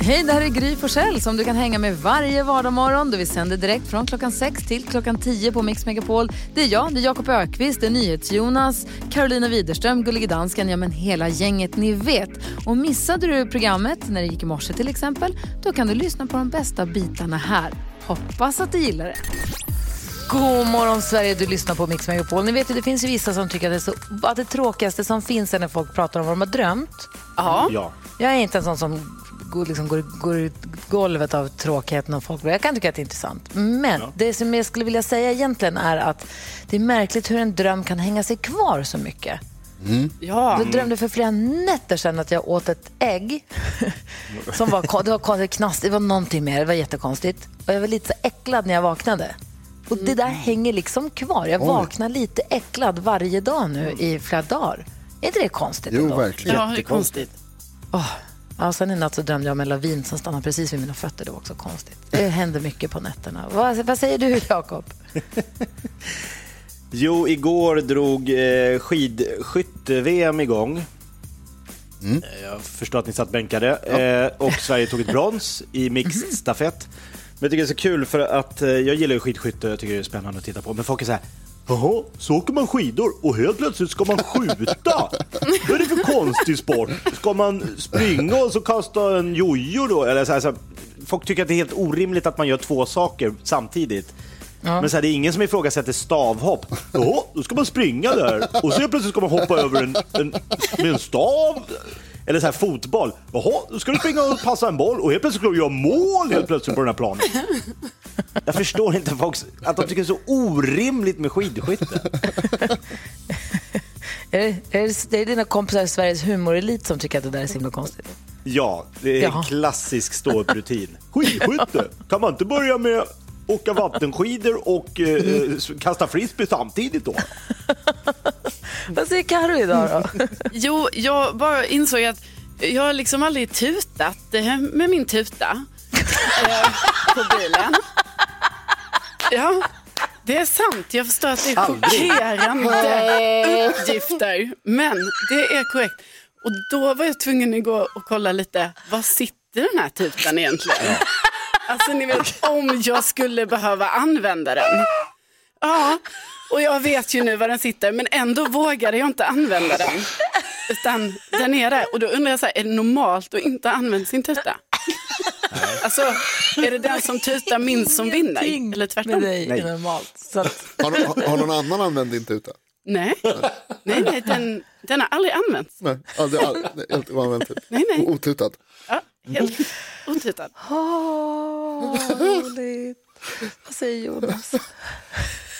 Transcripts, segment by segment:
Hej, det här är Gry Forssell som du kan hänga med varje vardagsmorgon. Vi sänder direkt från klockan 6 till klockan 10 på Mix Megapol. Det är jag, det är Jakob Ökvist, det är NyhetsJonas, Carolina Widerström, Gullige Dansken, ja men hela gänget ni vet. Och missade du programmet när det gick i morse till exempel, då kan du lyssna på de bästa bitarna här. Hoppas att du gillar det. God morgon Sverige, du lyssnar på Mix Megapol. Ni vet ju, det finns ju vissa som tycker att det, är så, att det tråkigaste som finns är när folk pratar om vad de har drömt. Ja. Ja. Jag är inte en sån som går, liksom, går, går ut golvet av tråkighet när folk Jag kan tycka att det är intressant. Men det som jag skulle vilja säga egentligen är att det är märkligt hur en dröm kan hänga sig kvar så mycket. Ja. Jag drömde för flera nätter sedan att jag åt ett ägg. Som var, det var konstigt, knast, det var någonting mer, det var jättekonstigt. Och jag var lite så äcklad när jag vaknade. Och det där hänger liksom kvar. Jag vaknar lite äcklad varje dag nu i flera dagar. Är inte det konstigt? Jo, ändå? verkligen. Ja, det är konstigt. Ja, sen i natt så drömde jag om en lavin som stannade precis vid mina fötter. Det var också konstigt. Det händer mycket på nätterna. Vad, vad säger du, Jakob? Jo, igår drog eh, skidskytte-VM igång. Eh, Jag förstår att ni satt bänkade. Eh, och Sverige tog ett brons i mixed stafett. Men jag tycker det är så kul för att eh, jag gillar ju skidskytte jag tycker det är spännande att titta på. Men folk är så här, Jaha, så åker man skidor och helt plötsligt ska man skjuta? Vad är det för konstig sport? Ska man springa och så kasta en jojo då? Eller så här, så här, folk tycker att det är helt orimligt att man gör två saker samtidigt. Men så här, det är ingen som ifrågasätter stavhopp. Jaha, då ska man springa där och så plötsligt ska man hoppa över en, en, med en stav. Eller så här fotboll. Jaha, då ska du springa och passa en boll och helt plötsligt ska du göra mål helt plötsligt på den här planen. Jag förstår inte folk, att de tycker det är så orimligt med skidskytte. Är det, är det, dina kompisar i Sveriges humorelit som tycker att det där är så himla konstigt? Ja, det är en klassisk ståupprutin. Skidskytte, kan man inte börja med åka vattenskidor och eh, kasta frisbee samtidigt då? Vad säger Karo idag då? Jo, jag bara insåg att jag har liksom aldrig tutat eh, med min tuta eh, på bilen. Ja, det är sant. Jag förstår att det är chockerande uppgifter, men det är korrekt. Och då var jag tvungen att gå och kolla lite, var sitter den här tutan egentligen? Alltså ni vet, om jag skulle behöva använda den. Ja, och jag vet ju nu var den sitter, men ändå vågade jag inte använda den. Utan den är där. Och då undrar jag, så här, är det normalt att inte använda sin tuta? Alltså, är det den som tutar minst som vinner? Eller tvärtom? dig är normalt. Så att, Har, har, har någon annan använt din tuta? Nej, nej, nej den, den har aldrig använts. Nej, aldrig, aldrig, helt oanvänt. Typ. Nej, nej. Otutad. Ja, helt otutad. Åh, vad roligt. Vad säger Jonas?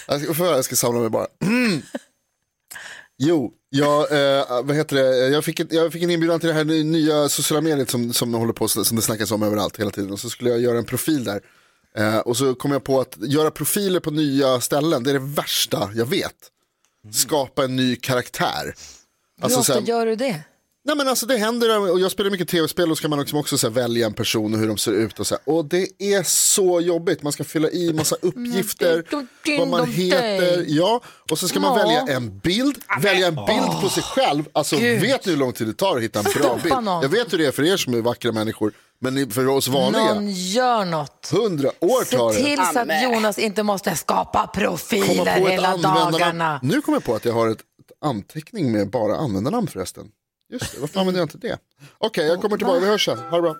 Jag ska, för jag ska samla mig bara. Jo, jag, eh, vad heter det? Jag, fick ett, jag fick en inbjudan till det här nya sociala mediet som, som håller på, som det snackas om överallt hela tiden. Och så skulle jag göra en profil där. Eh, och så kom jag på att göra profiler på nya ställen, det är det värsta jag vet. Skapa en ny karaktär. Hur Alltså, ofta så här- gör du det? Nej men alltså det händer, och jag spelar mycket tv-spel och ska man liksom också så här, välja en person och hur de ser ut och så här. Och det är så jobbigt, man ska fylla i massa uppgifter, vad man heter, ja. Och så ska man Ja. välja en bild, välja en bild på sig själv. Alltså Gud. vet ni hur lång tid det tar att hitta en bra bild? Jag vet hur det är för er som är vackra människor, men för oss vanliga, Någon gör något. hundra år tar Se det. till så att. Jonas inte måste skapa profiler hela dagarna. Nu kommer jag på att jag har ett, ett anteckning med bara användarnamn förresten. Just det, varför använder jag inte det? Okej, jag kommer tillbaka, vi hörs sen. Ha det bra.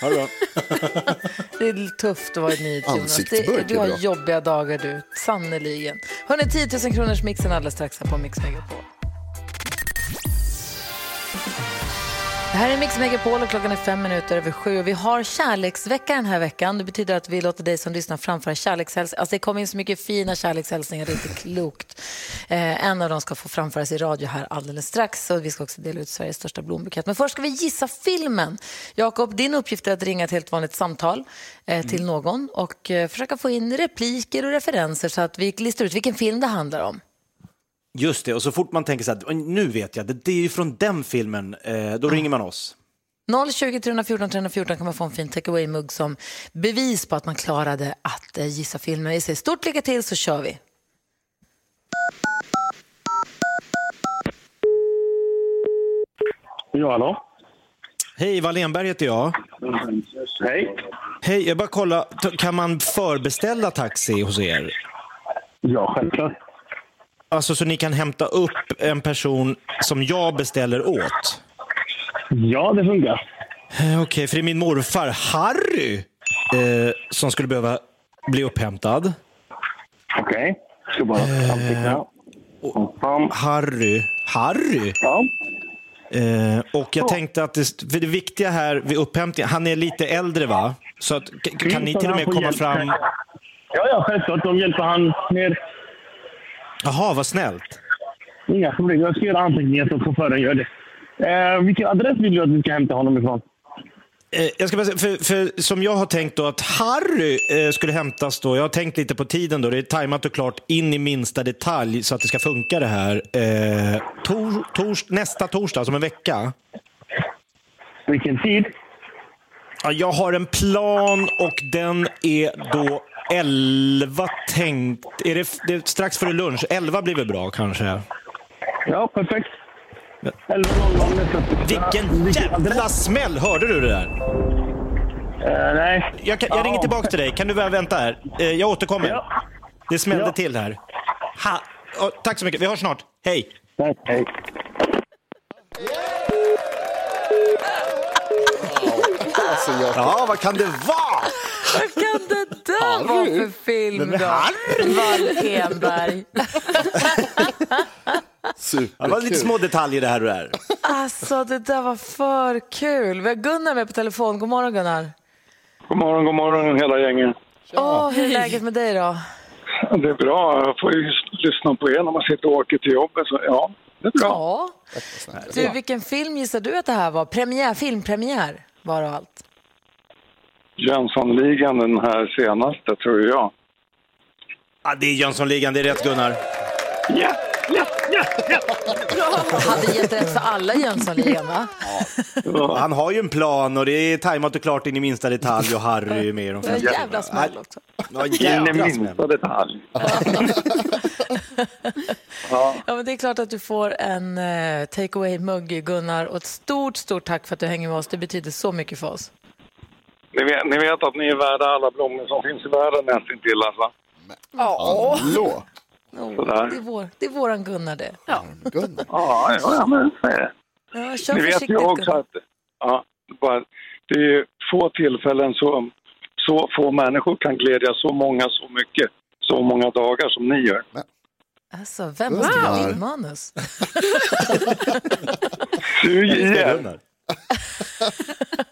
Ha det bra. Det är tufft att vara ett nyhet, Jonas. Det, är du har bra. jobbiga dagar du, sannerligen. Hörni, 10 000 kronors mixen alldeles strax här på Mix Megapol. Det här är Mix Megapol och klockan är fem minuter över sju. Och Vi har kärleksvecka den här veckan. Det betyder att vi låter dig som lyssnar framföra kärlekshälsningar. Alltså det kommer in så mycket fina kärlekshälsningar, det är inte klokt. Eh, en av dem ska få framföras i radio här alldeles strax. Och vi ska också dela ut Sveriges största blombukett. Men först ska vi gissa filmen. Jakob, din uppgift är att ringa ett helt vanligt samtal eh, till någon och eh, försöka få in repliker och referenser så att vi listar ut vilken film det handlar om. Just det, och så fort man tänker så här, nu vet jag, det, det är ju från den filmen, eh, då ringer man oss. 020 314 314 kan man få en fin takeaway-mugg som bevis på att man klarade att eh, gissa filmen. Vi säger stort lycka till så kör vi. Ja, hallå? Hej, Wallenberg heter jag. Hej. Hej, jag bara kolla. Kan man förbeställa taxi hos er? Ja, självklart. Alltså så ni kan hämta upp en person som jag beställer åt? Ja, det funkar. Eh, Okej, för det är min morfar Harry eh, som skulle behöva bli upphämtad. Okej. Ska bara. Confirm. Harry. Harry? Ja. Eh, och jag tänkte att det, det viktiga här vid upphämtningen, han är lite äldre va? Så att, kan ni till och med komma fram? Ja, ja, självklart. De hjälper han med Jaha, vad snällt. inga problem. Jag ska göra anteckningar så chauffören gör det. Eh, vilken adress vill du att vi ska hämta honom ifrån? Eh, jag ska bara säga, för, för som jag har tänkt då att Harry eh, skulle hämtas då, jag har tänkt lite på tiden då, det är tajmat och klart in i minsta detalj så att det ska funka det här. Eh, tor, tors, nästa torsdag, som en vecka. Vilken tid? Ja, jag har en plan och den är då 11 tänkt. Är det, det är strax före lunch. 11 blir väl bra kanske? Ja, perfekt. 11.00 nästa Vilken jävla smäll! Hörde du det där? Eh, nej. Jag, kan, jag ringer tillbaka till dig. Kan du väl vänta här? Eh, jag återkommer. Ja. Det smällde Ja. till här. Ha. Oh, tack så mycket. Vi hörs snart. Hej! Nej, hej. Alltså, jag, Ja, vad kan det vara? Vad kan det där vara för film då? Harry? Wall-Enberg. Det var lite superkul. små detaljer det här och där. Alltså det där var för kul. Vi har Gunnar med på telefon. God morgon Gunnar. God morgon, god morgon hela gänget. Åh, hur är läget med dig då? Det är bra. Jag får ju lyssna på er när man sitter och åker till jobbet. Så ja, det är bra. Ja. Du, vilken film gissar du att det här var? Premiär, filmpremiär var och allt. Jönssonligan, den här senaste, tror jag. Ja, det är Jönssonligan, det är rätt Gunnar. Ja, ja, ja, Jag hade gett rätt för alla Jönssonligan va? ja. Han har ju en plan och det är tajmat och klart in i minsta detalj och Harry är med i de Det flesta. jävla smäll också. Ja, In i minsta detalj. Ja, men det är klart att du får en uh, take away-mugg Gunnar och ett stort, stort tack för att du hänger med oss. Det betyder så mycket för oss. Ni vet, ni vet att ni är värda alla blommor som finns i världen nästintill alltså. Hallå, Sådär. det, är vår, det är våran Gunnar det. Gunnar. Ja, ja, ja men så är det. Ja, kör Ni vet ju också Gunnar. att ja, bara, det är ju få tillfällen så, så få människor kan glädja så många så mycket, så många dagar som ni gör. Alltså, vem har skrivit ditt manus? Ger. Gunnar.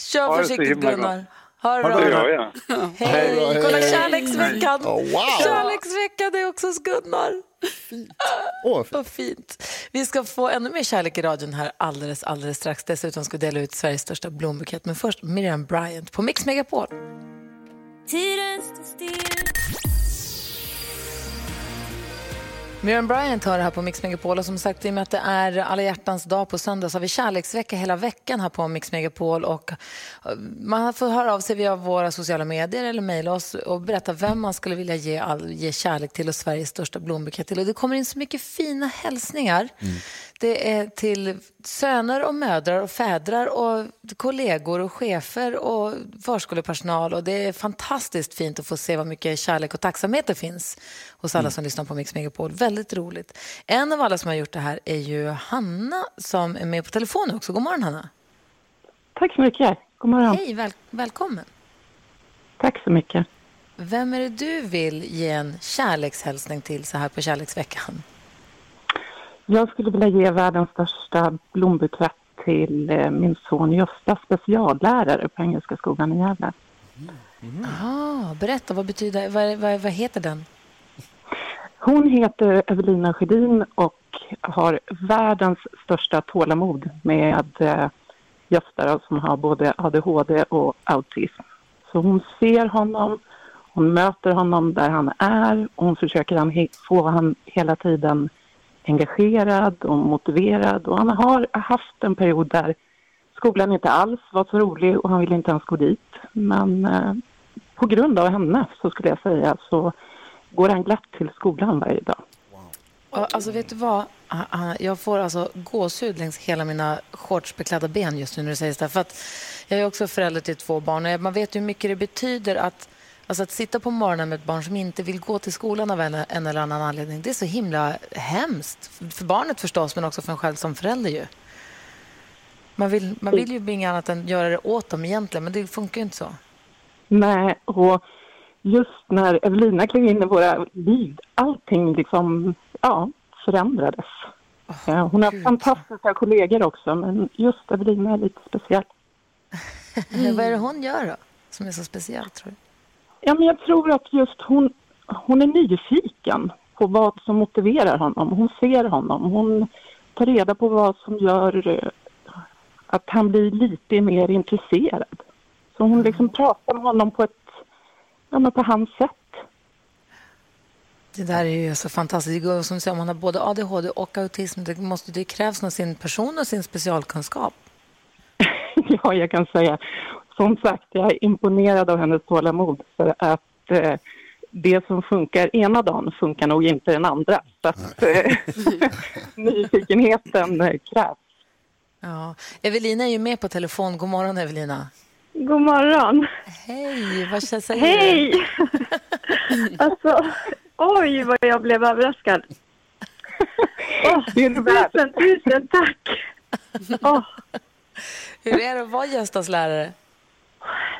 Kör Ha försiktigt Gunnar. Ha det bra. Hej! Kolla kärleksveckan! Oh, wow. Kärleksveckan är också hos Gunnar. Åh, Vad fint. Vi ska få ännu mer kärlek i radion här alldeles, alldeles strax. Dessutom ska vi dela ut Sveriges största blombukett. Men först Miriam Bryant på Mix Megapol. Tiden står still Miriam Bryant hör här på Mix Megapol och som sagt i och med att det är alla hjärtans dag på söndag så har vi kärleksvecka hela veckan här på Mix Megapol och eh, man får höra av sig via våra sociala medier eller mejla oss och berätta vem man skulle vilja ge, all, ge kärlek till och Sveriges största blombukett till och det kommer in så mycket fina hälsningar. Mm. Det är till söner och mödrar och fädrar och kollegor och chefer och förskolepersonal och det är fantastiskt fint att få se vad mycket kärlek och tacksamhet det finns hos alla som lyssnar på Mix Megapol. Väldigt roligt. En av alla som har gjort det här är ju Hanna som är med på telefon också. God morgon Hanna. Tack så mycket. God morgon. Hej, väl, välkommen. Tack så mycket. Vem är det du vill ge en kärlekshälsning till så här på kärleksveckan? Jag skulle vilja ge världens största blombukett till eh, min son Gösta, speciallärare på Engelska skolan i Gävle. Ah, berätta, vad, betyder, vad, vad, vad heter den? Hon heter Evelina Sjödin och har världens största tålamod med eh, Gösta som har både ADHD och autism. Så hon ser honom, hon möter honom där han är och hon försöker han få han hela tiden engagerad och motiverad och han har haft en period där skolan inte alls var så rolig och han ville inte ens gå dit. Men eh, på grund av henne så skulle jag säga så går han glatt till skolan varje dag. Alltså vet du vad? Ah, ah, jag får alltså gåshud längs hela mina shortsbeklädda ben just nu när du säger så där. För att Jag är också förälder till två barn och man vet ju hur mycket det betyder att, alltså att sitta på morgonen med ett barn som inte vill gå till skolan av en, en eller annan anledning. Det är så himla hemskt. För barnet förstås, men också för en själv som förälder ju. Man vill, man vill ju inget annat än göra det åt dem egentligen, men det funkar ju inte så. Nej, och just när Evelina klev in i våra liv, allting liksom, ja, förändrades. Eh, Hon har fantastiska kollegor också, men just Evelina är lite speciell. Vad är det hon gör då, som är så speciellt tror du? Ja, men jag tror att just hon, hon är nyfiken på vad som motiverar honom. Hon ser honom. Hon tar reda på vad som gör eh, att han blir lite mer intresserad. Så hon liksom pratar med honom på ett, ja men på hans sätt. Det där är ju så fantastiskt. Som du säger, om man har både ADHD och autism, det, måste, det krävs nog sin person och sin specialkunskap. Ja, jag kan säga. Som sagt, jag är imponerad av hennes tålamod för att eh, det som funkar ena dagen funkar nog inte den andra. Så att eh, nyfikenheten eh, krävs. Ja. Evelina är ju med på telefon. God morgon, Evelina. God morgon. Hej, vad säger du? Hej! alltså, oj vad jag blev överraskad. Åh, tusen, tusen tack. Åh, Hur är det att vara Göstas lärare?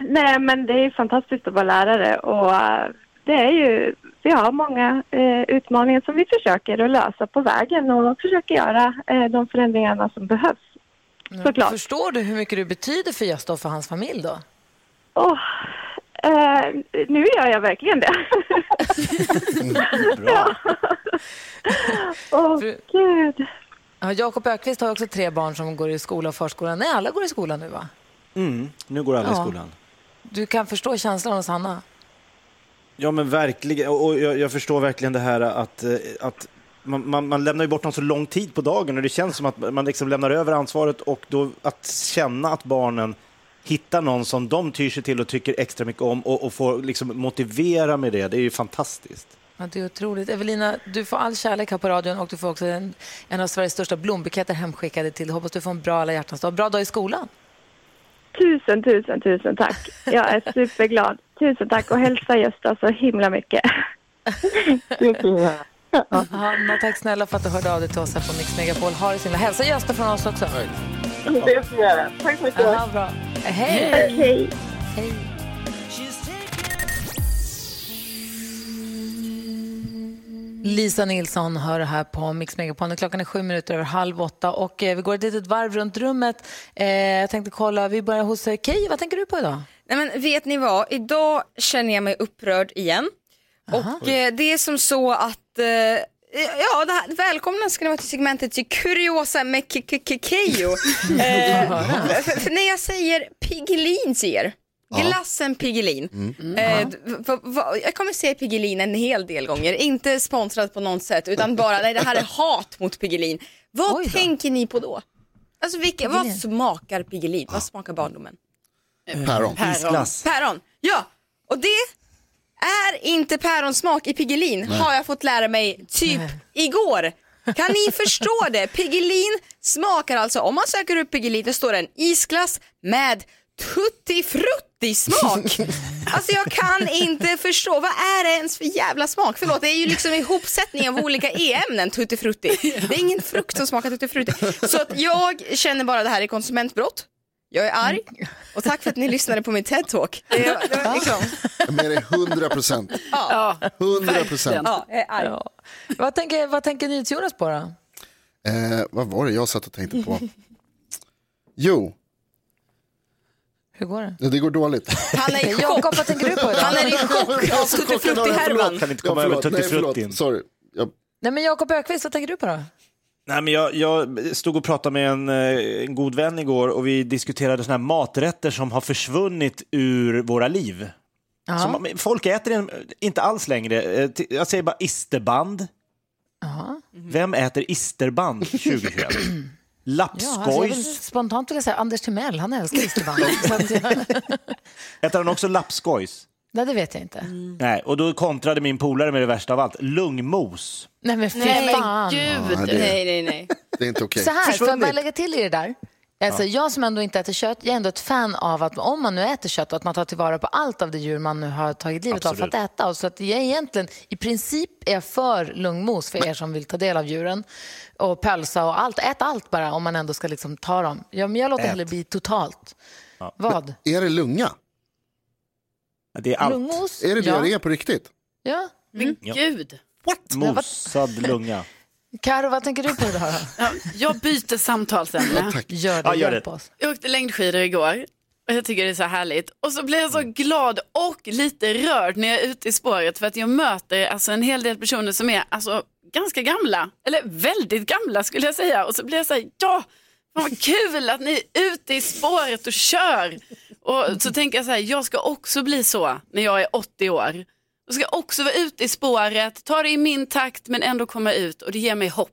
Nej men det är fantastiskt att vara lärare och eh, det är ju, vi har många eh, utmaningar som vi försöker att lösa på vägen och försöker göra eh, de förändringarna som behövs. Såklart. Förstår du hur mycket du betyder för Gösta och för hans familj då? Åh, eh, nu gör jag verkligen det. Bra. Åh gud. Ja, Jakob Ökvist har också tre barn som går i skola och förskola. Nej, alla går i skolan nu va? Mm, nu går alla i Ja. skolan. Du kan förstå känslan hos Hanna. Ja, men verkligen. Och och jag, jag förstår verkligen det här att, eh, att man, man, man lämnar ju bort dem så lång tid på dagen och det känns som att man liksom lämnar över ansvaret och då att känna att barnen hittar någon som de tyr sig till och tycker extra mycket om och, och får liksom motivera med det, det är ju fantastiskt. Ja, det är otroligt. Evelina, du får all kärlek här på radion och du får också en, en av Sveriges största blombuketter hemskickade till dig. Hoppas du får en bra alla hjärtans dag. Bra dag i skolan. Tusen, tusen, tusen tack. Jag är superglad. Tusen tack och hälsa Gösta så himla mycket. Hanna, tack snälla för att du hörde av dig till oss här på Mix Megapol. Ha det så himla. Hälsa Gösta från oss också. Det ska jag göra. Tack så mycket. Ja, bra. Hej! Hej. Hej. Lisa Nilsson hör här på Mix Megapol. Klockan är sju minuter över halv åtta och eh, vi går ett litet varv runt rummet. Eh, jag tänkte kolla, vi börjar hos eh, Key. Vad tänker du på idag? Nej, men vet ni vad? Idag känner jag mig upprörd igen. Och eh, det är som så att Ja, det här, välkomna ska ni vara till segmentet till Kuriosa med Keyyo. eh, för, för när jag säger Piggelin ser, glassen Piggelin. Eh, v- v- jag kommer säga Piggelin en hel del gånger, inte sponsrad på något sätt utan bara nej det här är hat mot Piggelin. Vad tänker ni på då? Alltså vilka, vad smakar Piggelin? Vad smakar barndomen? Päron. Isglass. Päron, ja. Och det är inte päronsmak i Piggelin har jag fått lära mig typ igår. Kan ni förstå det? Piggelin smakar alltså, om man söker upp Piggelin, det står en isglass med tutti frutti smak. Alltså jag kan inte förstå, vad är det ens för jävla smak? Förlåt, det är ju liksom ihopsättning av olika e-ämnen, tutti frutti. Det är ingen frukt som smakar tutti frutti. Så att jag känner bara det här är konsumentbrott. Jag är arg och tack för att ni lyssnade på min TED-talk. Liksom, Jag är med dig 100 procent. Ja, 100 procent. ja, jag är arg. Ja. Vad tänker, vad tänker NyhetsJonas på då? Eh, vad var det jag satt och tänkte på? Jo, Hur går det? det går dåligt. Han är i chock. Jakob, vad tänker du på idag? Han är i chock av Tutti Frutti-härvan. Kan inte Ja, komma över tutti fruttin. Sorry. Jag, Nej, men Jakob Ökvist, vad tänker du på då? Nej, men jag, jag stod och pratade med en, eh, en god vän igår och vi diskuterade såna här maträtter som har försvunnit ur våra liv. Som, folk äter den inte alls längre. Eh, Jag säger bara isterband. Ja. Vem äter isterband 2021? Ja, alltså Lappskojs. spontant vill jag säga Anders Timell, han älskar isterband. Så att jag- Äter han också lappskojs? Nej, det vet jag inte. Nej, och då kontrade min polare med det värsta av allt. Lungmos. Nej, men fy Nej men gud. Ja, det- Nej, nej, nej. det är inte okej. Så här, får jag bara lägga till i det där? Alltså, Jag som ändå inte äter kött, jag är ändå ett fan av att om man nu äter kött, att man tar tillvara på allt av det djur man nu har tagit livet av för att Absolut. äta. Och så att jag egentligen, i princip är jag för lungmos för er som vill ta del av djuren. Och pölsa och allt. Ät allt bara om man ändå ska liksom ta dem. Ja, men jag låter Ät. hellre bli totalt. Vad? Är det lunga? Det är allt. Lungmos? Är det det ja. det är på riktigt? Ja. Men Ja. gud. Mosad lunga. Karo, vad tänker du på idag? Ja, jag byter samtalsämne. Gör det, Ja, gör det. oss. Jag åkte längdskidor igår och jag tycker det är så härligt. Och så blir jag så glad och lite rörd när jag är ute i spåret för att jag möter alltså, en hel del personer som är alltså, ganska gamla, eller väldigt gamla skulle jag säga. Och så blir jag så här, ja, vad kul att ni är ute i spåret och kör. Och så tänker jag så här, jag ska också bli så när jag är 80 år. Jag ska också vara ute i spåret, ta det i min takt men ändå komma ut och det ger mig hopp.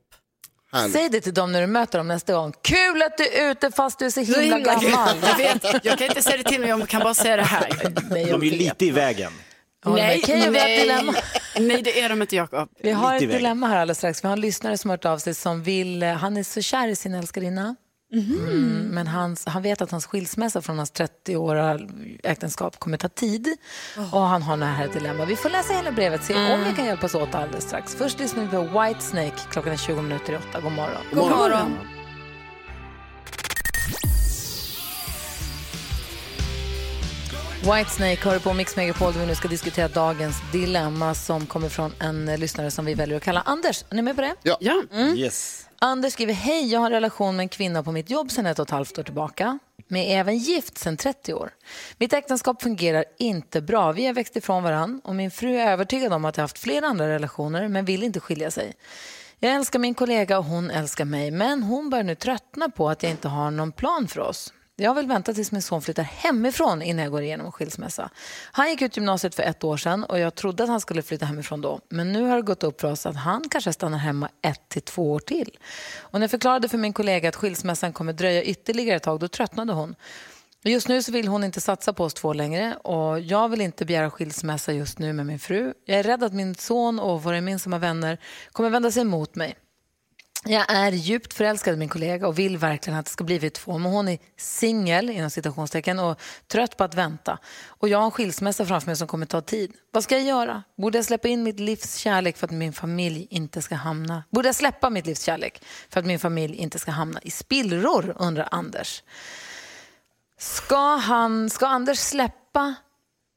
Säg det till dem när du möter dem nästa gång. Kul att du är ute fast du är så himla, himla gammal. Jag vet, jag kan inte säga det till mig, jag kan bara säga det här. Nej, De är lite i vägen. Nej, har ett nej, dilemma. nej, det är de inte Jakob. Vi har Lite ett dilemma här alldeles strax. Vi har en lyssnare som har hört av sig som vill, eh, han är så kär i sin älskarinna. Mm, men hans, han vet att hans skilsmässa från hans 30-åriga äktenskap kommer ta tid. Och han har det här ett dilemma. Vi får läsa hela brevet se om vi kan hjälpas åt alldeles strax. Först lyssnar vi på White Snake. Klockan är 20 minuter i åtta. God morgon. God morgon. Whitesnake hör på Mix Megapol där vi nu ska diskutera dagens dilemma som kommer från en lyssnare som vi väljer att kalla Anders. Är ni med på det? Ja. Ja. Yes. Anders skriver, hej, jag har en relation med en kvinna på mitt jobb sedan ett och ett halvt år tillbaka. Men är även gift sedan 30 år. Mitt äktenskap fungerar inte bra. Vi har växt ifrån varann och min fru är övertygad om att jag haft flera andra relationer men vill inte skilja sig. Jag älskar min kollega och hon älskar mig men hon börjar nu tröttna på att jag inte har någon plan för oss. Jag vill vänta tills min son flyttar hemifrån innan jag går igenom en skilsmässa. Han gick ut gymnasiet för ett år sedan och jag trodde att han skulle flytta hemifrån då. Men nu har det gått upp för oss att han kanske stannar hemma ett till två år till. Och när jag förklarade för min kollega att skilsmässan kommer dröja ytterligare ett tag, då tröttnade hon. Just nu så vill hon inte satsa på oss två längre och jag vill inte begära skilsmässa just nu med min fru. Jag är rädd att min son och våra gemensamma vänner kommer vända sig emot mig. Jag är djupt förälskad i min kollega och vill verkligen att det ska bli vi två. Men hon är singel inom citationstecken och trött på att vänta. Och jag har en skilsmässa framför mig som kommer ta tid. Vad ska jag göra? Borde jag släppa in mitt livs kärlek för att min familj inte ska hamna... Borde jag släppa mitt livs kärlek för att min familj inte ska hamna i spillror, undrar Anders. Ska, han, ska Anders släppa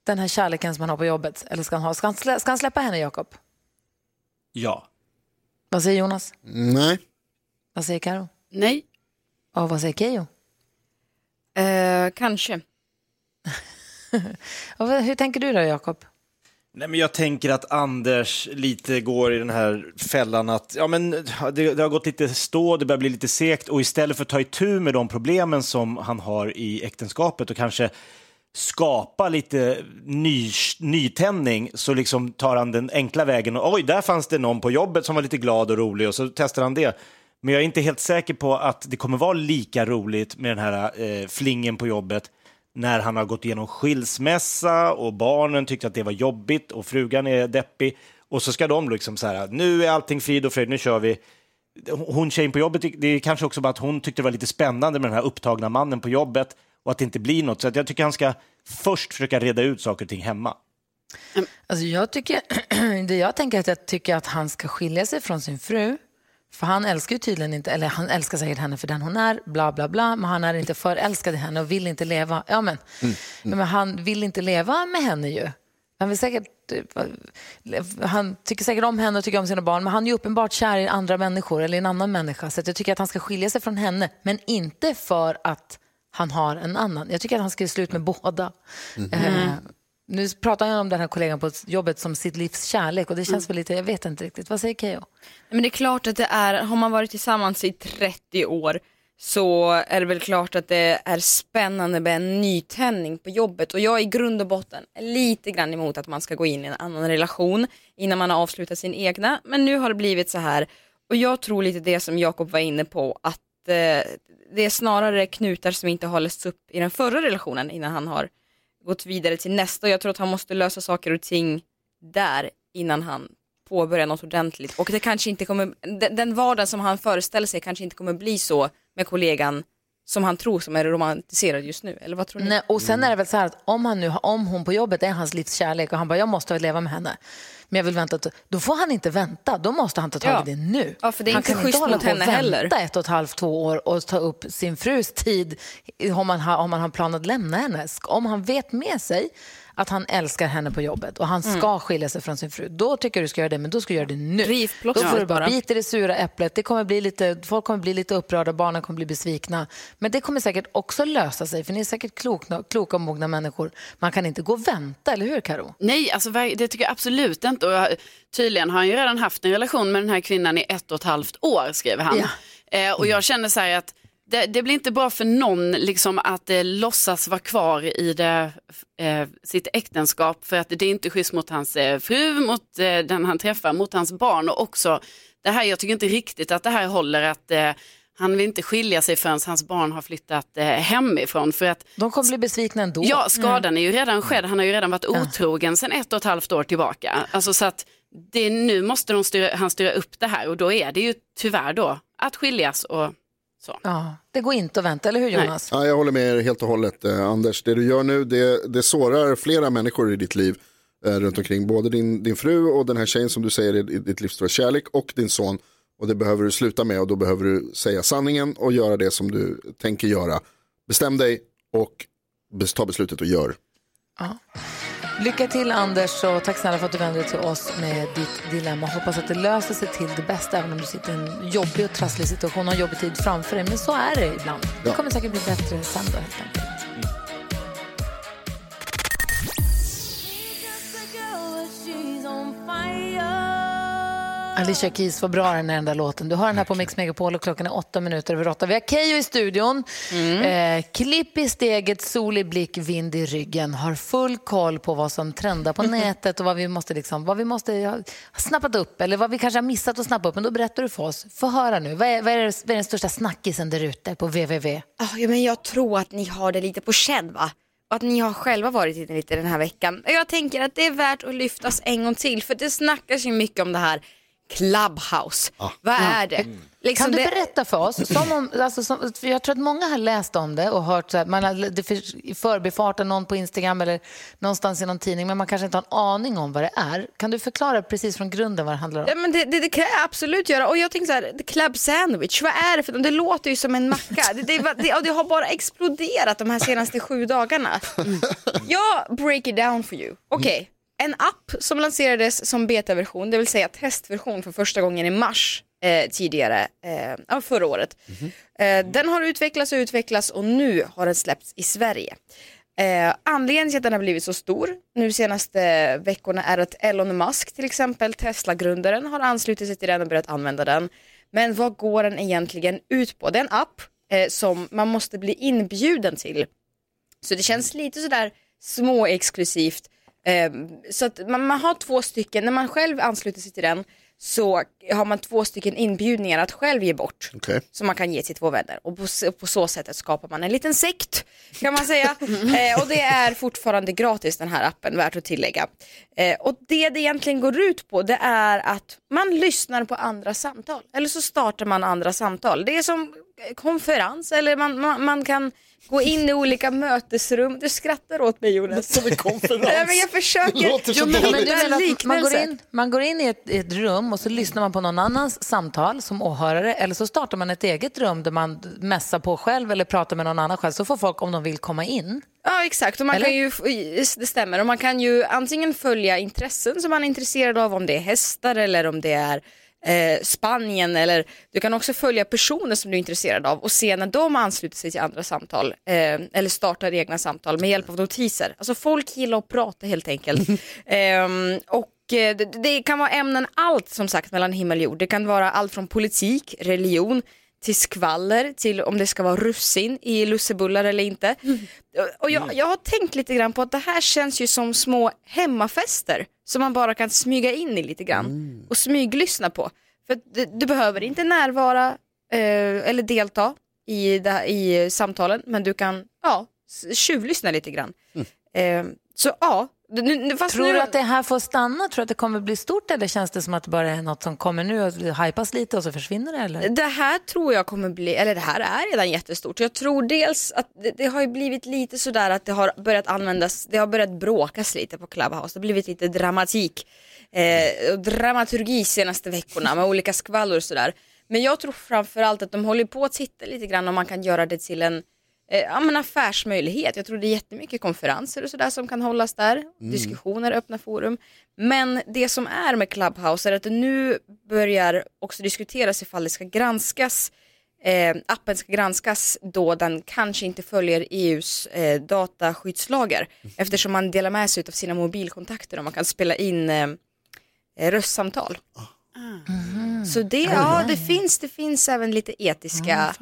den här kärleken som han har på jobbet? Eller ska han, ha, ska han, slä, ska han släppa henne, Jakob? Ja. Vad säger Jonas? Nej. Vad säger Karo? Nej. Och vad säger Keyyo? Eh, kanske. Hur tänker du då, Jakob? Nej, men jag tänker att Anders lite går i den här fällan att ja, men det, det har gått lite stå, det börjar bli lite segt och istället för att ta itu med de problemen som han har i äktenskapet och kanske skapa lite ny, nytändning så liksom tar han den enkla vägen och oj, där fanns det någon på jobbet som var lite glad och rolig och så testar han det. Men jag är inte helt säker på att det kommer vara lika roligt med den här eh, flingen på jobbet när han har gått igenom skilsmässa och barnen tyckte att det var jobbigt och frugan är deppig och så ska de liksom så här, nu är allting frid och fröjd, nu kör vi. Hon tjejen på jobbet, det är kanske också bara att hon tyckte det var lite spännande med den här upptagna mannen på jobbet och att det inte blir något. Så jag tycker han ska först försöka reda ut saker och ting hemma. Alltså jag tycker, det jag tänker är att jag tycker att han ska skilja sig från sin fru. För han älskar ju tydligen inte, eller han älskar säkert henne för den hon är, bla bla bla, men han är inte förälskad i henne och vill inte leva, ja men, men han vill inte leva med henne ju. Han, vill säkert, eh, han tycker säkert om henne och tycker om sina barn, men han är ju uppenbart kär i andra människor eller i en annan människa. Så jag tycker att han ska skilja sig från henne, men inte för att han har en annan. Jag tycker att han ska slut med båda. Eh, nu pratar han om den här kollegan på jobbet som sitt livs kärlek och det känns väl lite, jag vet inte riktigt. Vad säger Keyyo? Men det är klart att det är, har man varit tillsammans i 30 år så är det väl klart att det är spännande med en nytändning på jobbet och jag är i grund och botten lite grann emot att man ska gå in i en annan relation innan man har avslutat sin egna men nu har det blivit så här och jag tror lite det som Jakob var inne på att Eh, det är snarare knutar som inte har lösts upp i den förra relationen innan han har gått vidare till nästa och jag tror att han måste lösa saker och ting där innan han påbörjar något ordentligt. Och det kanske inte kommer, den, vardag som han föreställer sig kanske inte kommer bli så med kollegan som han tror som är romantiserad just nu? Eller vad tror ni? Nej, och sen är det väl så här att om, han nu, om hon på jobbet är hans livs kärlek och han bara, jag måste väl leva med henne. Men jag vill vänta, till-" då får han inte vänta. Då måste han ta tag i det nu. Ja, för det är han inte kan inte hålla på och vänta heller. ett och ett halvt, två år och ta upp sin frus tid om man har, om man har planer att lämna henne. Om han vet med sig att han älskar henne på jobbet och han ska skilja sig från sin fru, då tycker jag du ska göra det, men då ska du göra det nu. Då får du bara bita det sura äpplet. Det kommer bli lite, folk kommer bli lite upprörda, barnen kommer bli besvikna. Men det kommer säkert också lösa sig, för ni är säkert kloka, kloka och mogna människor. Man kan inte gå och vänta, eller hur Karo? Nej, alltså, det tycker jag absolut inte. Och jag- tydligen har han ju redan haft en relation med den här kvinnan i ett och ett halvt år, skriver han. Eh, och jag känner så här att det, det blir inte bra för någon liksom, att eh, låtsas vara kvar i det, eh, sitt äktenskap för att det är inte schysst mot hans eh, fru, mot eh, den han träffar, mot hans barn och också det här, jag tycker inte riktigt att det här håller att eh, han vill inte skilja sig förrän hans barn har flyttat eh, hemifrån. För att, De kommer bli besvikna ändå. Ja, skadan är ju redan skedd. Han har ju redan varit otrogen sedan ett och ett halvt år tillbaka. Alltså så att det, nu måste de styra, han styra upp det här och då är det ju tyvärr då att skiljas och så. Ja, det går inte att vänta, eller hur Jonas? Ja, jag håller med er helt och hållet, eh, Anders. Det du gör nu, det, det sårar flera människor i ditt liv eh, runt omkring. Både din, din fru och den här tjejen som du säger är ditt livs stora kärlek och din son. Och det behöver du sluta med och då behöver du säga sanningen och göra det som du tänker göra. Bestäm dig och ta beslutet och gör. Lycka till Anders och tack snälla för att du vände dig till oss med ditt dilemma. Hoppas att det löser sig till det bästa även om du sitter i en jobbig och trasslig situation och har jobbig tid framför dig. Men så är det ibland. Det kommer säkert bli bättre sen då helt enkelt. Alicia Keys, vad bra den är den där låten. Du har den här på Mix Megapol och klockan är åtta minuter över åtta. Vi har Keyyo i studion. Eh, klipp i steget, sol i blick, vind i ryggen. Har full koll på vad som trendar på nätet och vad vi måste, liksom, vad vi måste ha snappat upp eller vad vi kanske har missat att snappa upp. Men då berättar du för oss. Få höra nu. Vad är, vad är, vad är den största snackisen där ute på www? Ah, Ja, men jag tror att ni har det lite på känn va? Och att ni har själva varit inne lite den här veckan. Jag tänker att det är värt att lyftas en gång till för det snackas ju mycket om det här Clubhouse. Vad är det? Liksom kan du det- berätta för oss? Som om, alltså, som, för jag tror att många har läst om det och hört så här, man har, det för, i förbifarten någon på Instagram eller någonstans i någon tidning men man kanske inte har en aning om vad det är. Kan du förklara precis från grunden vad det handlar om? Ja, men det, det, det kan jag absolut göra. Och jag tänker så här, the club sandwich, vad är det för? Det låter ju som en macka. Det, det, det, och det har bara exploderat de här senaste sju dagarna. Jag break it down for you. Okej, en app som lanserades som betaversion, det vill säga testversion för första gången i mars eh, tidigare, eh, förra året. Eh, den har utvecklats och utvecklats och nu har den släppts i Sverige. Eh, anledningen till att den har blivit så stor nu senaste veckorna är att Elon Musk till exempel, Tesla-grundaren, har anslutit sig till den och börjat använda den. Men vad går den egentligen ut på? Det är en app eh, som man måste bli inbjuden till. Så det känns lite sådär småexklusivt. Eh, så att man, man har två stycken, när man själv ansluter sig till den så har man två stycken inbjudningar att själv ge bort. Okej. Som man kan ge till två vänner. Och på, på så sättet skapar man en liten sekt kan man säga. eh, och det är fortfarande gratis den här appen, värt att tillägga. Eh, och det det egentligen går ut på det är att man lyssnar på andra samtal. Eller så startar man andra samtal. Det är som konferens eller man, man, man kan gå in i olika mötesrum. Du skrattar åt mig Jonas. Som en konferens. Nej, men jag försöker. Det låter så Jo, men- du menar man, går in, man går in i ett, ett rum och så lyssnar man på någon annans samtal som åhörare eller så startar man ett eget rum där man mässar på själv eller pratar med någon annan själv så får folk om de vill komma in. Ja exakt, och man Eller? kan ju, det stämmer, och man kan ju antingen följa intressen som man är intresserad av, om det är hästar eller om det är eh, Spanien eller du kan också följa personer som du är intresserad av och se när de ansluter sig till andra samtal eh, eller startar egna samtal med hjälp av notiser. Alltså folk gillar att prata helt enkelt. Ehm, och eh, det, det kan vara ämnen allt som sagt mellan himmel och jord. Det kan vara allt från politik, religion, till skvaller, till om det ska vara russin i lussebullar eller inte. Och jag, jag har tänkt lite grann på att det här känns ju som små hemmafester som man bara kan smyga in i lite grann och smyglyssna på. För du, du behöver inte närvara eh, eller delta i, det, här- i samtalen men du kan ja, tjuvlyssna lite grann. Eh, så ja, nu, fast Tror nu, du att det här får stanna? Tror du att det kommer bli stort eller känns det som att det bara är något som kommer nu och hypas lite och så försvinner det? Eller? Det här tror jag kommer bli, eller det här är redan jättestort. Jag tror dels att det, det har ju blivit lite sådär att det har börjat användas, det har börjat bråkas lite på Clubhouse. Det har blivit lite dramatik eh, och dramaturgi senaste veckorna med olika skvallor och sådär. Men jag tror framförallt att de håller på att titta lite grann om man kan göra det till en eh, ja, men affärsmöjlighet. Jag tror det är jättemycket konferenser och sådär som kan hållas där, diskussioner, öppna forum. Men det som är med Clubhouse är att det nu börjar också diskuteras ifall det ska granskas Eh, appen ska granskas då den kanske inte följer EUs eh, dataskyddslagar. Eftersom man delar med sig av sina mobilkontakter och man kan spela in eh, röstsamtal. Så det, ja, det, finns, det finns även lite etiska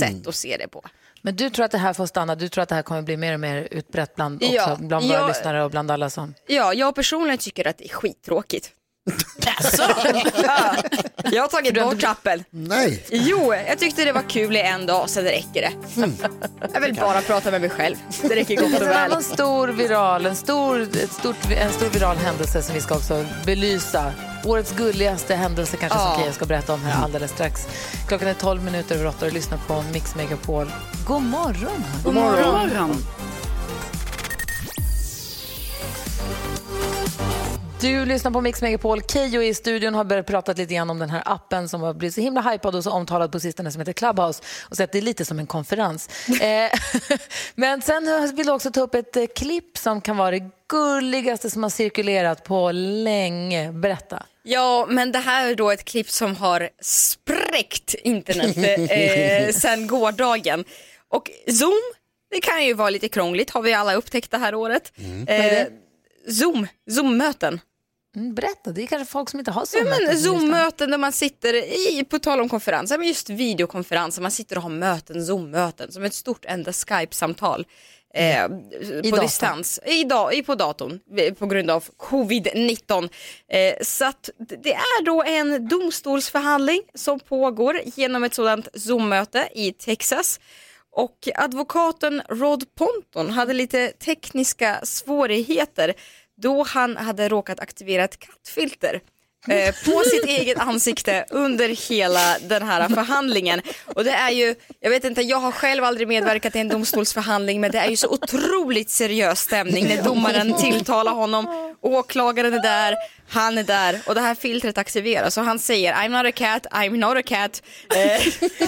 sätt att se det på. Men du tror att det här får stanna? Du tror att det här kommer bli mer och mer utbrett bland, också, Ja, bland våra jag- lyssnare och bland alla som... Ja, jag personligen tycker att det är skittråkigt. Ja, jag har tagit bort appen. Nej. Jo, jag tyckte det var kul i en dag, sen räcker det. Jag vill bara prata med mig själv. Det räcker gott och En väl. annan stor viral, en stor, ett stort, en stor viral händelse som vi ska också belysa. Årets gulligaste händelse kanske Ja. som Keyyo ska berätta om här alldeles strax. Klockan är 12 minuter över 8 och du lyssnar på Mix Megapol. God morgon! God morgon. Du lyssnar på Mix Megapol. Keyyo i studion har börjat prata lite grann om den här appen som har blivit så himla hypad och så omtalad på sistone som heter Clubhouse och så att det är lite som en konferens. Eh, Men sen vill du också ta upp ett eh, klipp som kan vara det gulligaste som har cirkulerat på länge. Berätta. Ja, men det här är då ett klipp som har spräckt internet eh, sen gårdagen. Och Zoom, det kan ju vara lite krångligt, har vi alla upptäckt det här året. Eh, Zoom, Zoom-möten. Mm, berätta, det är kanske folk som inte har Ja, Zoom-möten men lyssnar. Zoom-möten där man sitter i, på tal om konferenser, men just videokonferenser, man sitter och har möten, Zoom-möten, som ett stort enda Skype-samtal. Eh, på datorn. distans, i, da, i på datorn på grund av covid-19. Eh, så att det är då en domstolsförhandling som pågår genom ett sådant Zoom-möte i Texas. Och advokaten Rod Ponton hade lite tekniska svårigheter då han hade råkat aktivera ett kattfilter eh, på sitt eget ansikte under hela den här förhandlingen. Och det är ju, jag vet inte, jag har själv aldrig medverkat i en domstolsförhandling men det är ju så otroligt seriös stämning när domaren tilltalar honom, åklagaren är där, han är där och det här filtret aktiveras och han säger I'm not a cat, I'm not a cat eh,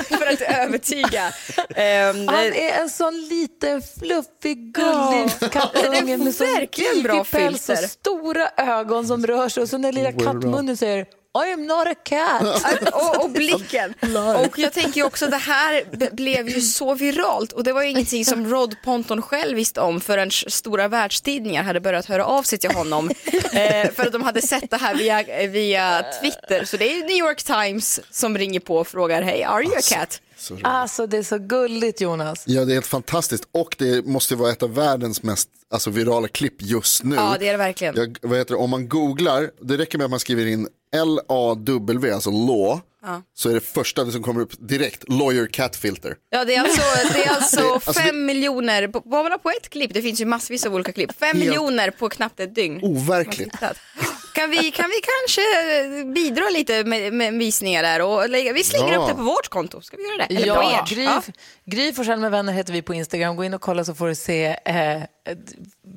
för att övertyga. Ehm, Han är en sån liten fluffig gullig kattunge med sån verkligen bra divig päls och filter. stora ögon som rör sig och så den lilla kattmunnen säger I am not a cat. och, och blicken. Och jag tänker också det här blev ju så viralt och det var ju ingenting som Rod Ponton själv visste om förrän stora världstidningar hade börjat höra av sig till honom eh, för att de hade sett det här via, via Twitter. Så det är New York Times som ringer på och frågar hej, are you a cat? Alltså det är så gulligt Jonas. Ja, det är helt fantastiskt och det måste vara ett av världens mest alltså, virala klipp just nu. Ja, det är det verkligen. Jag, vad heter det, om man googlar, det räcker med att man skriver in L-A-W, alltså law, Ja. så är det första som kommer upp direkt, lawyer cat filter. Ja det är alltså, det är alltså Det- alltså, fem det- miljoner, på- bara på ett klipp, det finns ju massvis av olika klipp, fem Helt- miljoner på knappt ett dygn. Overkligt. Kan vi, kan vi kanske bidra lite med, med visningar där och lägga, vi slänger Ja. upp det på vårt konto, ska vi göra det? Eller på Ja, ert? Gry, Ja. Gry Forssell med vänner heter vi på Instagram. Gå in och kolla så får du se eh,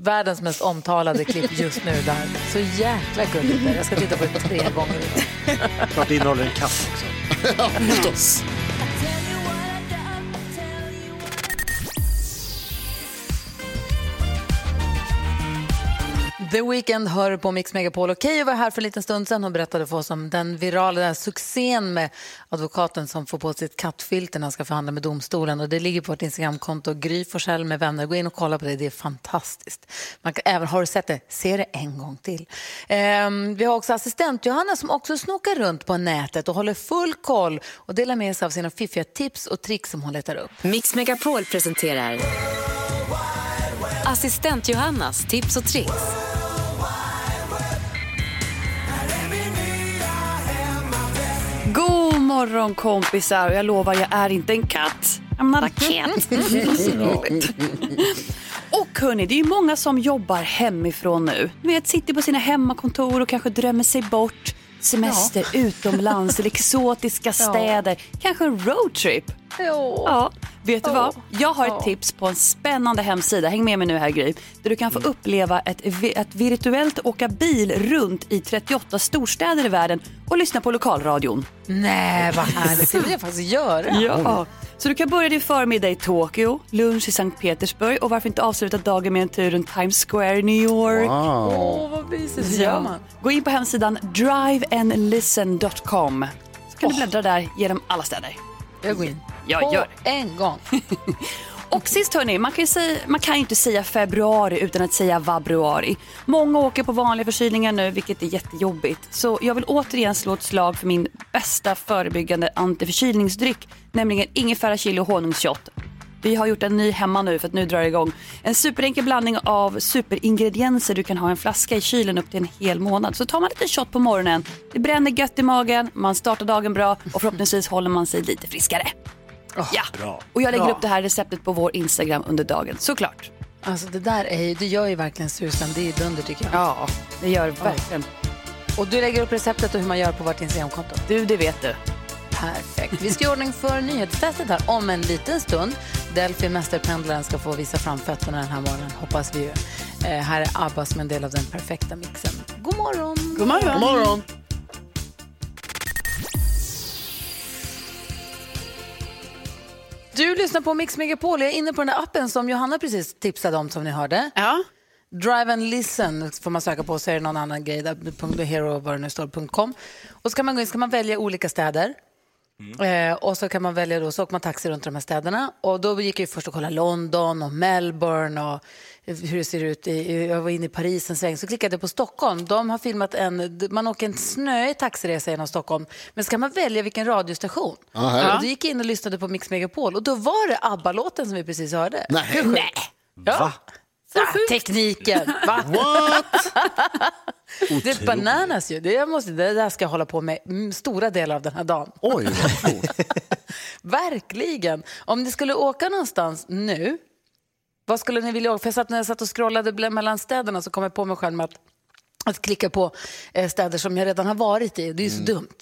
världens mest omtalade klipp just nu där. Så jäkla gulligt där. Jag ska titta på det tre gånger. Klart det innehåller en katt också. Förstås. The Weeknd hör på Mix Megapol. Och Keyyo var här för en liten stund sedan och berättade för oss om den virala den succén med advokaten som får på sig ett kattfilter när han ska förhandla med domstolen. Och det ligger på vårt Instagramkonto, Gry Forssell med vänner. Gå in och kolla på det, det är fantastiskt. Man kan, även har du sett det, se det en gång till. Ehm, vi har också assistent Johanna som också snokar runt på nätet och håller full koll och delar med sig av sina fiffiga tips och tricks som hon letar upp. Mix Megapol presenterar Assistent Johannas tips och tricks. Morgon kompisar. Jag lovar, jag är inte en katt. I'm not a cat. Och Och hörni, det är ju många som jobbar hemifrån nu. Du vet, sitter på sina hemmakontor och kanske drömmer sig bort. Semester utomlands till exotiska städer. Kanske en roadtrip. Ja, vet du vad? Jag har ett tips på en spännande hemsida. Häng med mig nu här Gry. Där du kan få uppleva ett, ett virtuellt åka bil runt i 38 storstäder i världen och lyssna på lokalradion. Nej, vad härligt. Det vill jag faktiskt göra. Ja. Så du kan börja din förmiddag i Tokyo, lunch i Sankt Petersburg och varför inte avsluta dagen med en tur runt Times Square i New York. Wow. Åh, vad mysigt. Man? Gå in på hemsidan driveandlisten.com så kan du bläddra där genom alla städer. Jag går in. Jag På gör. en gång. Och sist hörni, man kan ju säga, man kan ju inte säga februari utan att säga vabruari. Många åker på vanliga förkylningar nu vilket är jättejobbigt. Så jag vill återigen slå ett slag för min bästa förebyggande antiförkylningsdryck, nämligen ingefära chili och honungsshot. Vi har gjort en ny hemma nu för att nu drar det igång. En superenkel blandning av superingredienser. Du kan ha en flaska i kylen upp till en hel månad. Så tar man lite shot på morgonen. Det bränner gött i magen, man startar dagen bra och förhoppningsvis håller man sig lite friskare. ja, Bra. och jag lägger Bra. upp det här receptet på vår Instagram under dagen, såklart. Alltså det där är ju, det gör ju verkligen susen. Det är dunder tycker jag. Ja, det gör verkligen. Och du lägger upp receptet och hur man gör på vårt Instagramkonto. Du, det vet du. Perfekt. Vi ska göra ordning för nyhetstestet här om en liten stund. Delphi mästerpendlaren ska få visa framfötterna den här morgonen, hoppas vi ju. Eh, här är ABBA som en del av den perfekta mixen. God morgon! God morgon. God morgon. Du lyssnar på Mix Megapol. Jag är inne på den där appen som Johanna precis tipsade om som ni hörde. Ja. Drive and listen får man söka på så är det någon annan grej där, .hero vad det nu står, .com. Och så kan man gå in, ska man välja olika städer. Eh, och så kan man välja då, så åker man taxi runt de här städerna. Och då gick jag ju först och kollade London och Melbourne och hur det ser ut. I, jag var inne i Paris en sväng, så klickade jag på Stockholm. De har filmat en, man åker en snöig taxiresa genom Stockholm. Men så kan man välja vilken radiostation. Ja, här. och då gick jag in och lyssnade på Mix Megapol och då var det ABBA-låten som vi precis hörde. Nej. Hur sjukt? Ja. Va? Ah, tekniken, va? What? Det är bananas ju. Det, jag måste, det där ska jag hålla på med mm, stora delar av den här dagen. Oj. Verkligen. Om ni skulle åka någonstans nu, vad skulle ni vilja åka? För jag satt, när jag satt och scrollade mellan städerna så kom jag på mig själv med att, att klicka på eh, städer som jag redan har varit i. Det är ju så dumt.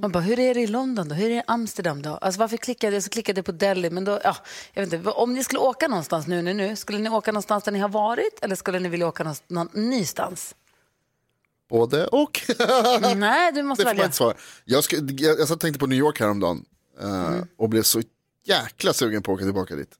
Man bara, hur är det i London då? Hur är det i Amsterdam då? Alltså varför klickade jag? Så klickade jag på Delhi. Men då, ja, jag vet inte. Om ni skulle åka någonstans nu, nu, nu, skulle ni åka någonstans där ni har varit eller skulle ni vilja åka någonstans, någon nystans? Både och. Nej, du måste Det välja. inte svara. Jag, ska, jag, jag tänkte på New York häromdagen eh, och blev så jäkla sugen på att åka tillbaka dit.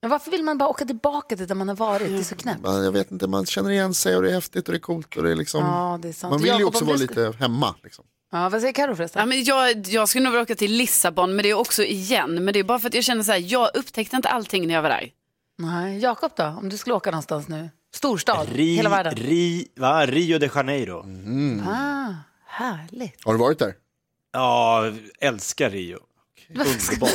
Men varför vill man bara åka tillbaka till där man har varit? Det är så knäppt. Jag vet inte, man känner igen sig och det är häftigt och det är coolt. Och det är liksom, Ja, det är man vill ju också vara lite hemma. Liksom. Ja, vad säger Carro förresten? Ja, men jag, jag skulle nog vilja åka till Lissabon, men det är också igen. Men det är bara för att jag känner så här, jag upptäckte inte allting när jag var där. Nej, Jakob då? Om du skulle åka någonstans nu? Storstad, Ri, hela världen. Ri, va? Rio de Janeiro. Ah, härligt. Har du varit där? Ja, älskar Rio. Underbart.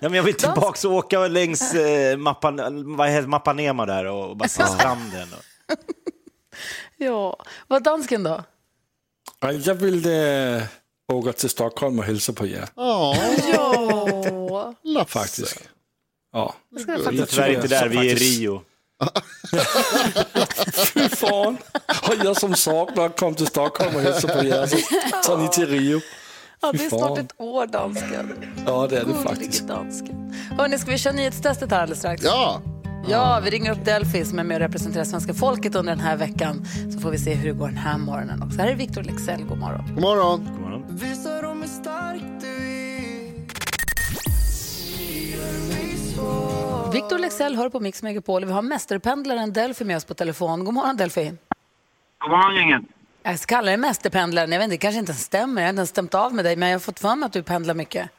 Ja, men jag vill tillbaka och åka längs eh, Mappan, vad heter, Mapanema där och bara se stranden. Och... Ja, vad dansken då? Ja, Jag vill eh, åka till Stockholm och hälsa på er. Ja, Ja, Faktiskt. Ja. Vi är tyvärr inte där, vi är i. Rio. Fy fan. Och jag som saknar komma till Stockholm och hälsa på er, så tar ni till Rio. Ja, det är snart ett år, dansken. Ja, det är det faktiskt. Hörrni, ska vi köra nyhetstestet här alldeles strax? ja. Ja, vi ringer upp Delphi som är med och representerar svenska folket under den här veckan. Så får vi se hur det går den här morgonen också. Här är Victor Lexell, god morgon. god morgon. God morgon. Victor Lexell hör på Mix Megapol. Vi har mästerpendlaren Delphi med oss på telefon. God morgon Delphi. God morgon gänget. Jag ska kalla dig mästerpendlaren. Jag vet inte, det kanske inte stämmer. Jag har inte ens stämt av med dig, men jag har fått för mig att du pendlar mycket.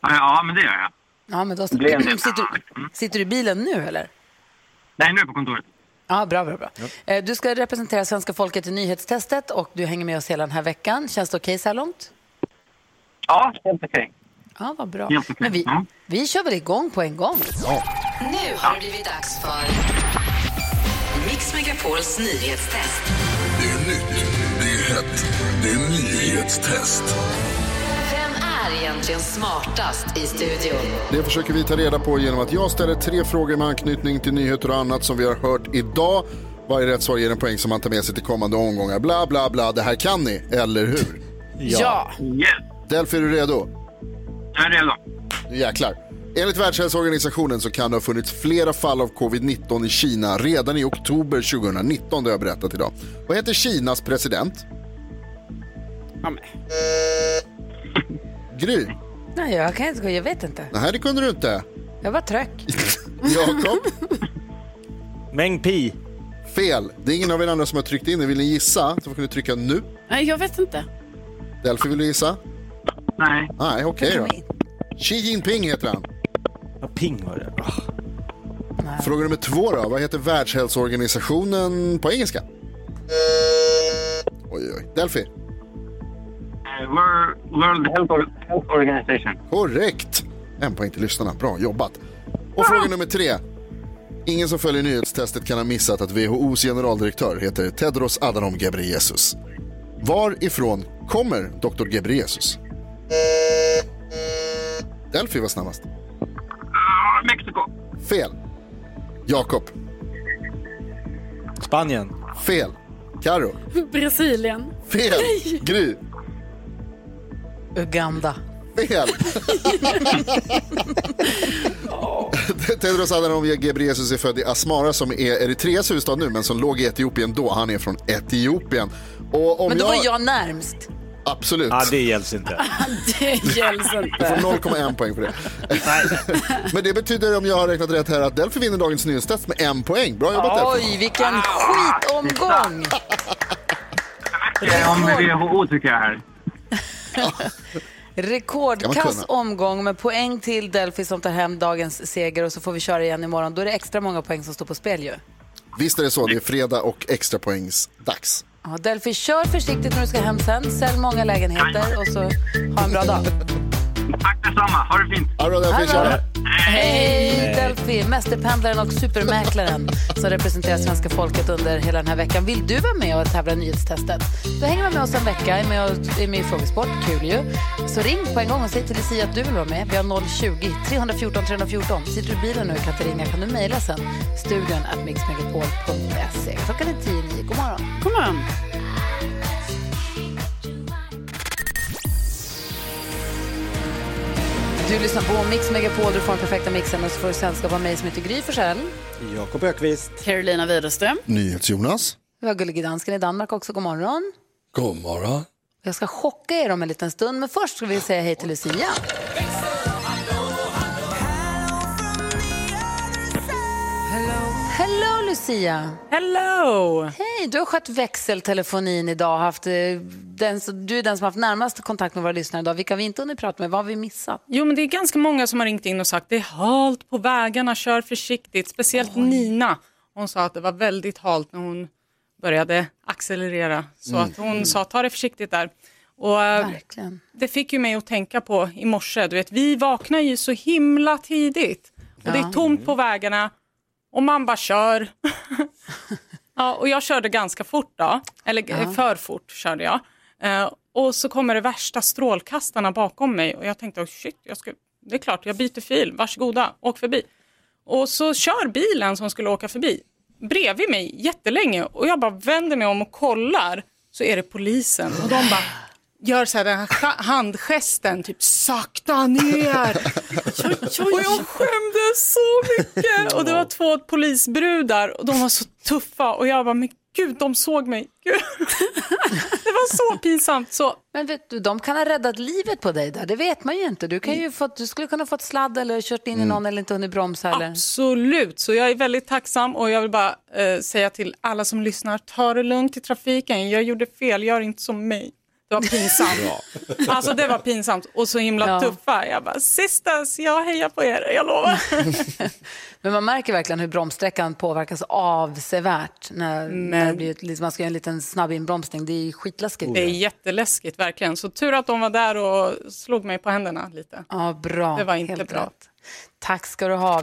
Ja, men det gör jag. Ja, men då del. sitter, du, sitter du i bilen nu eller? Nej, nu är jag på kontoret. Ja, bra, bra, bra. Eh, Du ska representera svenska folket i nyhetstestet och du hänger med oss hela den här veckan. Känns det okej så här långt? Ja, helt okej. Ja, vad bra. Okej. Men vi, Ja. vi kör väl igång på en gång? Nu har det blivit dags för Mix Megapols nyhetstest. Det är nytt, det är hett, det är nyhetstest. Är egentligen smartast i studion? Det försöker vi ta reda på genom att jag ställer tre frågor med anknytning till nyheter och annat som vi har hört idag. Varje rätt svar ger en poäng som man tar med sig till kommande omgångar. Bla, bla, bla. Det här kan ni, eller hur? Ja. Delphi, är du redo? Jag är redo. Jäklar. Enligt Världshälsoorganisationen så kan det ha funnits flera fall av covid-19 i Kina redan i oktober 2019, det har jag berättat idag. Vad heter Kinas president? Gry? Nej, jag kan inte, jag vet inte. Nej, det kunde du inte. Jag var tröck. Jakob? Meng Pi. Fel. Det är ingen av er andra som har tryckt in det. Vill ni gissa så får ni trycka nu. Nej, jag vet inte. Delphi, vill du gissa? Nej. Nej, okej då. Xi Jinping heter han. Ja, ping var det. Ah. Fråga nummer två då. Vad heter Världshälsoorganisationen på engelska? Oj, oj, oj. Delphi? World Health, Or- Health Organization. Korrekt. En poäng till lyssnarna. Bra jobbat. Och fråga nummer tre. Ingen som följer nyhetstestet kan ha missat att WHOs generaldirektör heter Tedros Adhanom Ghebreyesus. Varifrån kommer Dr. Ghebreyesus? Delphi var snabbast. Ah, Mexiko. Fel. Jakob. Spanien. Fel. Karo. Brasilien. Fel. Gry. Uganda. Fel. Tedros Adhanom Ghebreyesus är född i Asmara som är Eritreas huvudstad nu men som låg i Etiopien då. Han är från Etiopien. Och om Men då var jag... jag närmst. Absolut. Ja, det gälls inte. Det gälls Du inte. får 0,1 poäng för det. Men det betyder om jag har räknat rätt här att Delphi vinner dagens nyhetstest med en poäng. Bra jobbat Delphi. Oj, vilken skitomgång! Eh, Om WHO tycker jag här. Rekordkass omgång med poäng till Delphi som tar hem dagens seger och så får vi köra igen imorgon. Då är det extra många poäng som står på spel ju. Visst är det så, det är fredag och extra poängs dags. Ja, Delphi, kör försiktigt när du ska hem sen. Sälj många lägenheter och så ha en bra dag. Tack detsamma. Ha det fint. Ha det bra Ha Delphi, det bra. kör. Hej Delphi, mästerpendlaren och supermäklaren som representerar svenska folket under hela den här veckan. Vill du vara med och tävla i nyhetstestet? Då hänger man med oss en vecka, är med, och, är med i Frågesport, kul ju. Så ring på en gång och säg till Lucia att du vill vara med. Vi har 020 314 314. Sitter du i bilen nu och kan du mejla sen. Studion at mixmegapol.se. Klockan är 10 9. God morgon. God morgon. Du lyssnar på Mix Megapol, du får den perfekta mixen och så får du sällskap av mig som heter Gry Forssell. Jakob Ökvist. Carolina Widerström. NyhetsJonas. Vi har Gullige Dansken i Danmark också. God morgon. God morgon. Jag ska chocka er om en liten stund, men först ska vi säga hej till Lucia. Hello Lucia! Hello! Hej, du har skött växeltelefonin idag. Haft, eh, den, du är den som har haft närmast kontakt med våra lyssnare idag. Vilka har vi inte hunnit prata med? Vad har vi missat? Jo, men det är ganska många som har ringt in och sagt det är halt på vägarna, kör försiktigt. Speciellt Nina. Hon sa att det var väldigt halt när hon började accelerera. Så Mm. att hon sa ta det försiktigt där. Och, eh, Verkligen. det fick ju mig att tänka på i morse. Du vet, vi vaknar ju så himla tidigt. Och det Ja. är tomt på vägarna och man bara kör. ja, och jag körde ganska fort då, eller Ja. för fort körde jag. Eh, och så kommer det värsta strålkastarna bakom mig och jag tänkte oh, shit, jag ska, det är klart jag byter fil, varsågoda, åk förbi. Och så kör bilen som skulle åka förbi bredvid mig jättelänge och jag bara vänder mig om och kollar så är det polisen och de bara gör så här den här handgesten, typ sakta ner. Och jag skämdes så mycket. Och det var två polisbrudar och de var så tuffa och jag bara, men gud, de såg mig. Gud. Det var så pinsamt. Så, Men vet du, de kan ha räddat livet på dig där. Det vet man ju inte. Du, kan ju fått, du skulle kunna ha fått sladd eller kört in i någon eller inte hunnit bromsa. Eller... Absolut, så jag är väldigt tacksam och jag vill bara eh, säga till alla som lyssnar, ta det lugnt i trafiken. Jag gjorde fel, gör inte som mig. Det var pinsamt. Alltså det var pinsamt och så himla Ja. tuffa. Jag bara, sisters, jag hejar på er, jag lovar. Men man märker verkligen hur bromssträckan påverkas avsevärt när, när det blir, ett- liksom, man ska göra en liten snabb inbromsning. Det är skitläskigt. Det är jätteläskigt verkligen. Så tur att de var där och slog mig på händerna lite. Ja, bra. Det var inte Helt bra. rätt. Tack ska du ha.